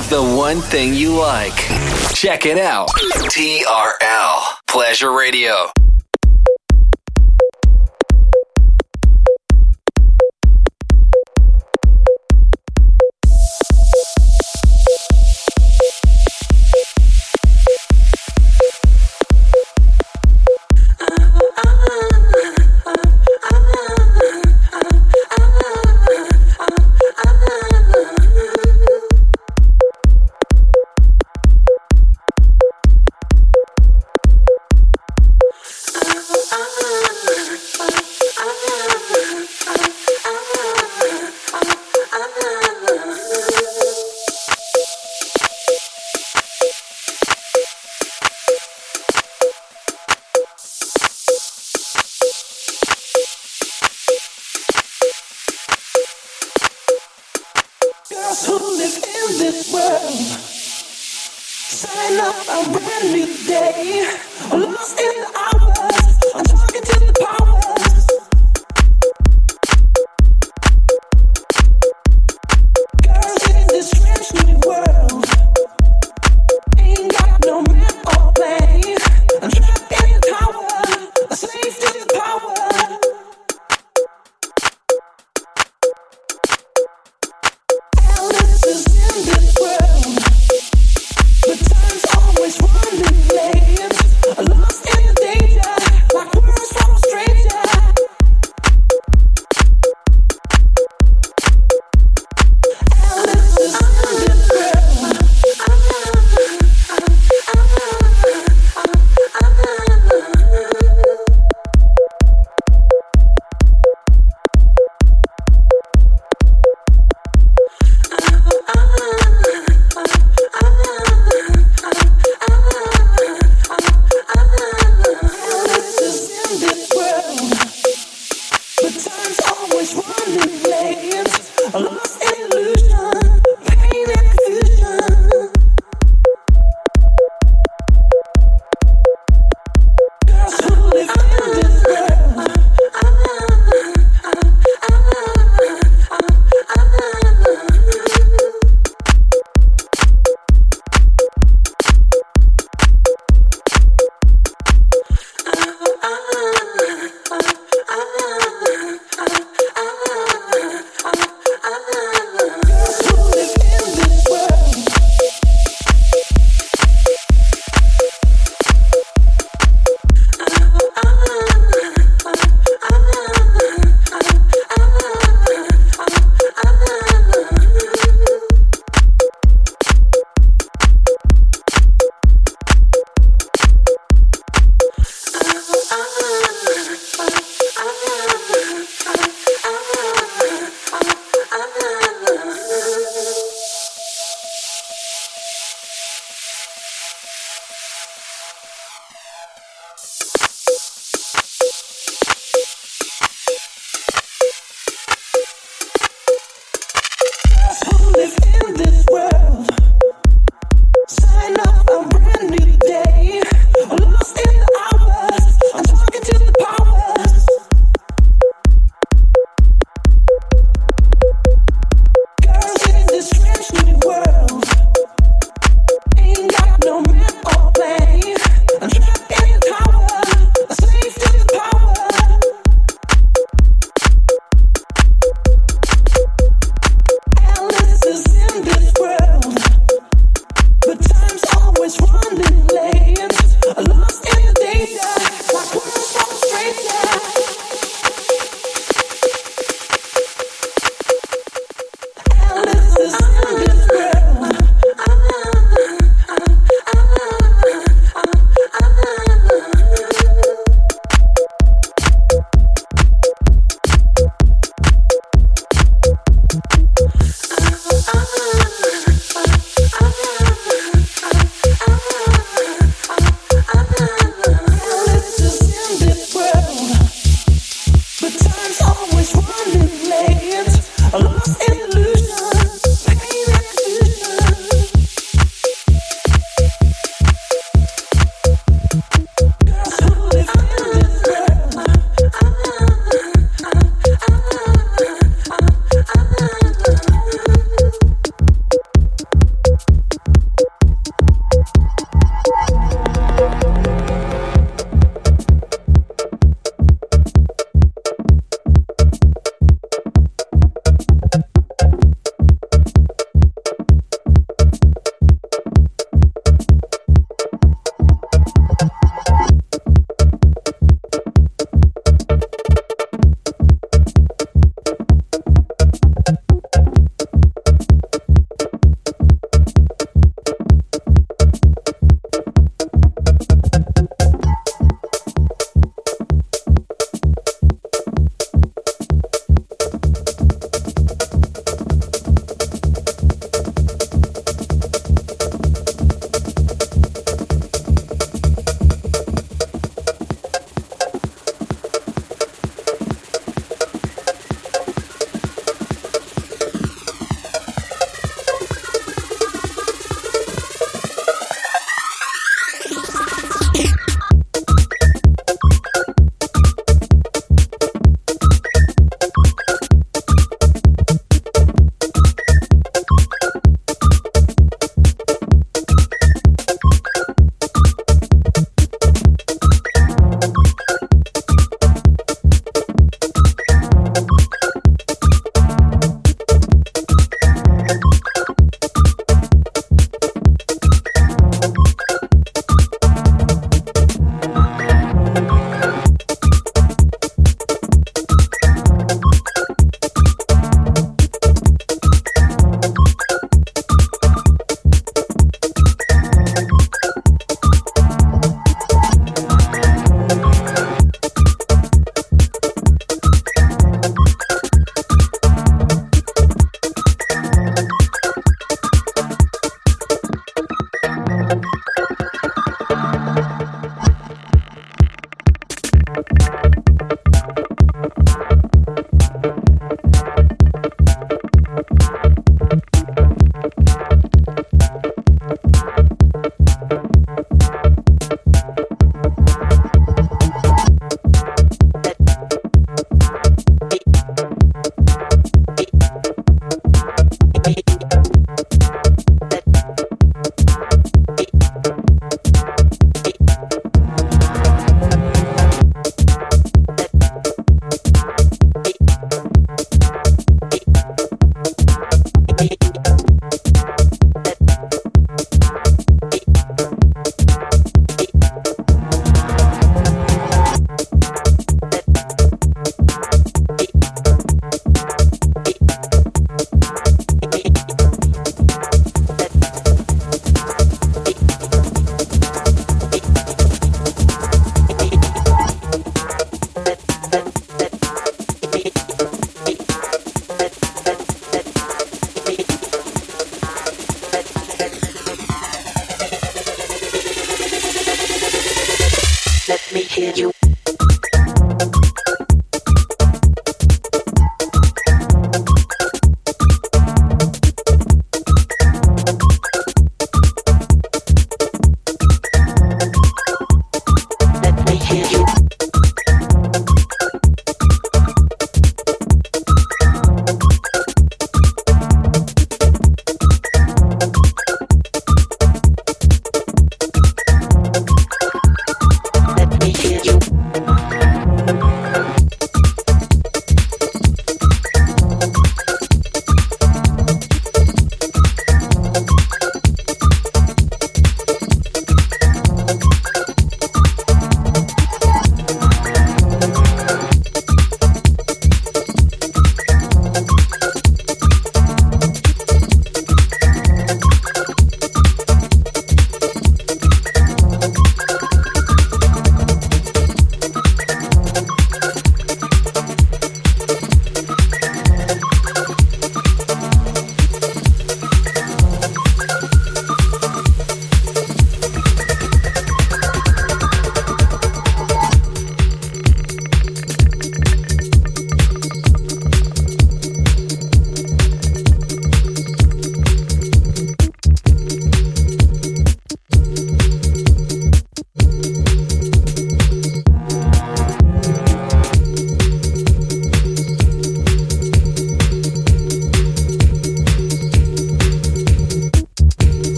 have the one thing you like. Check it out. TRL Pleasure Radio.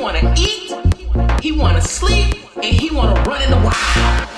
wanna eat, he wanna sleep, and he wanna run in the wild.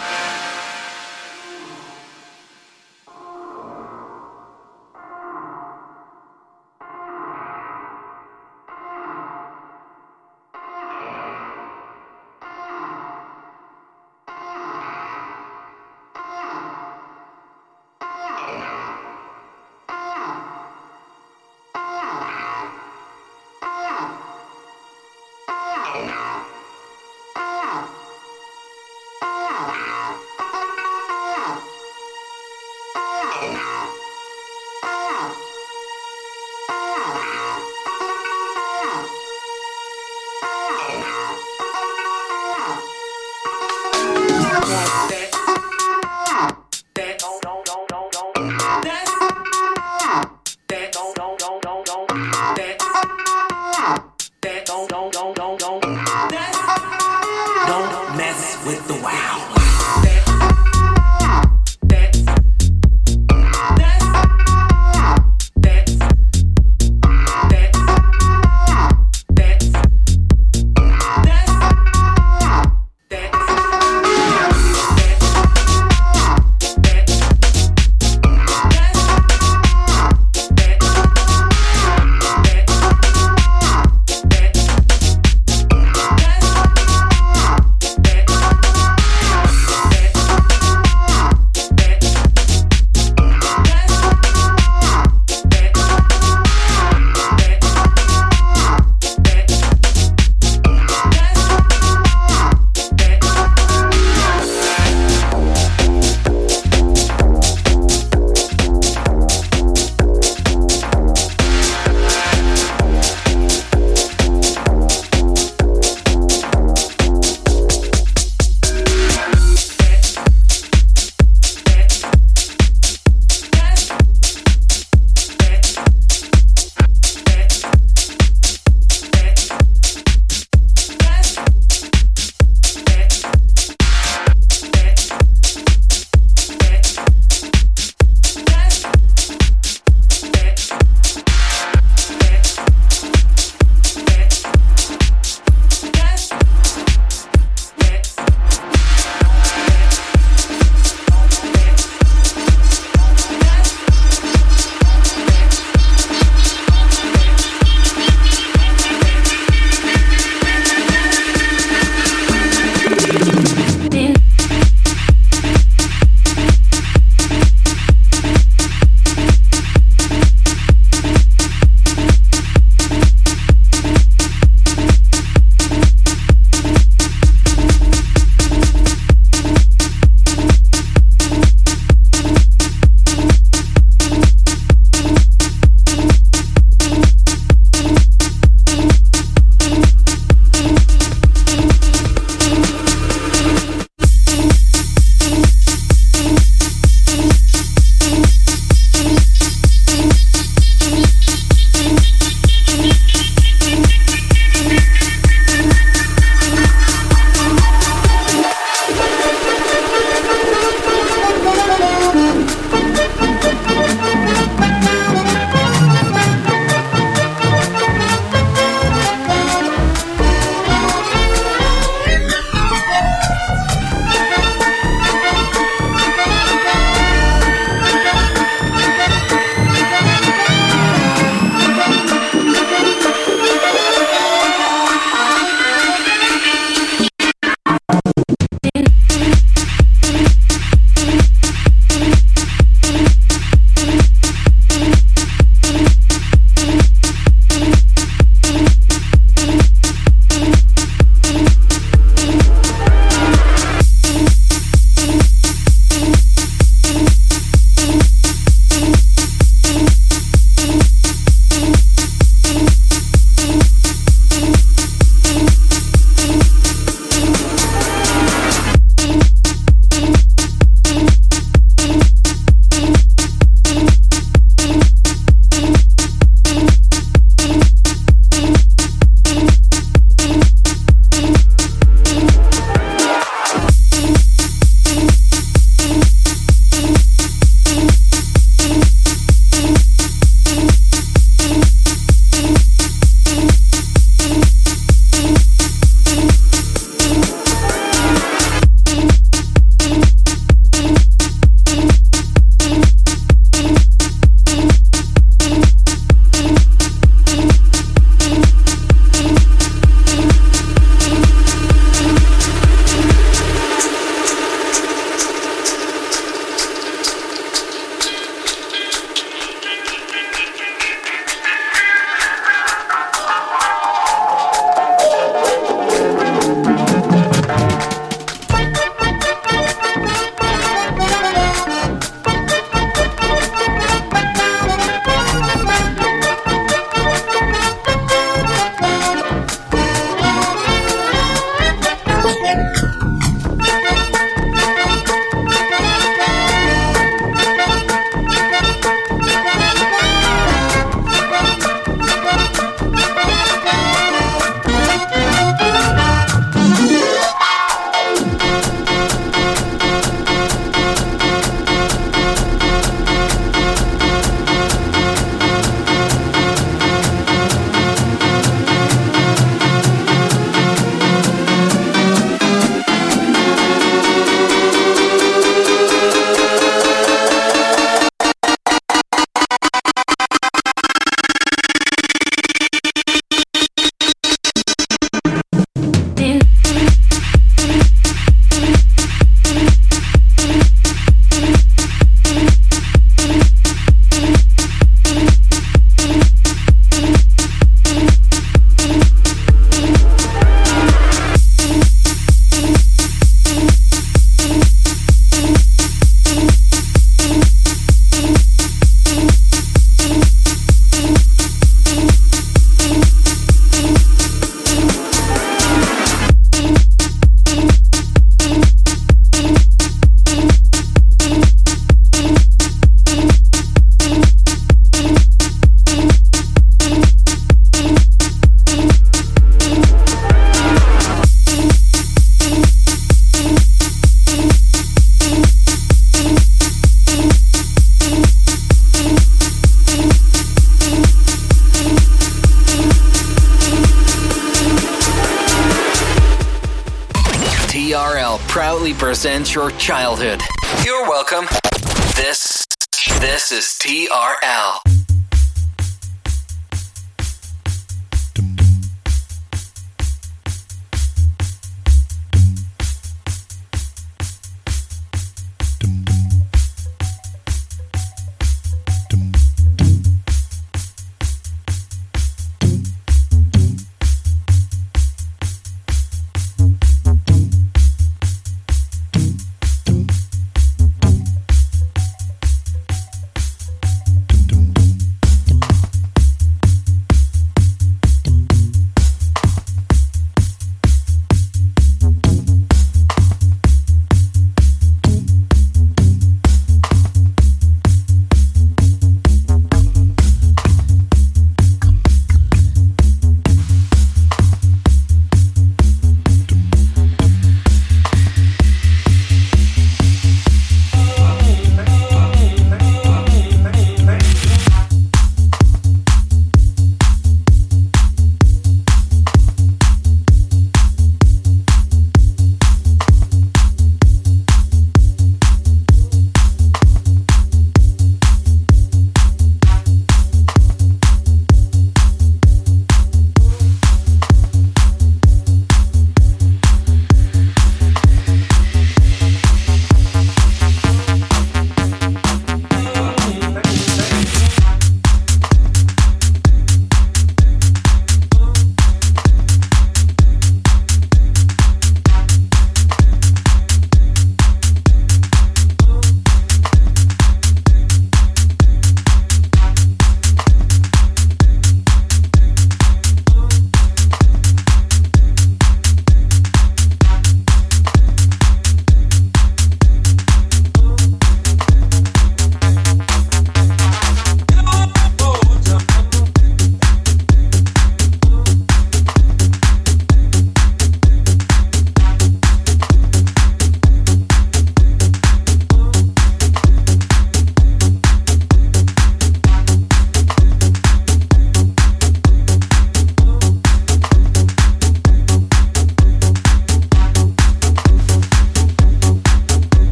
Represents your childhood. You're welcome. This this is TRL.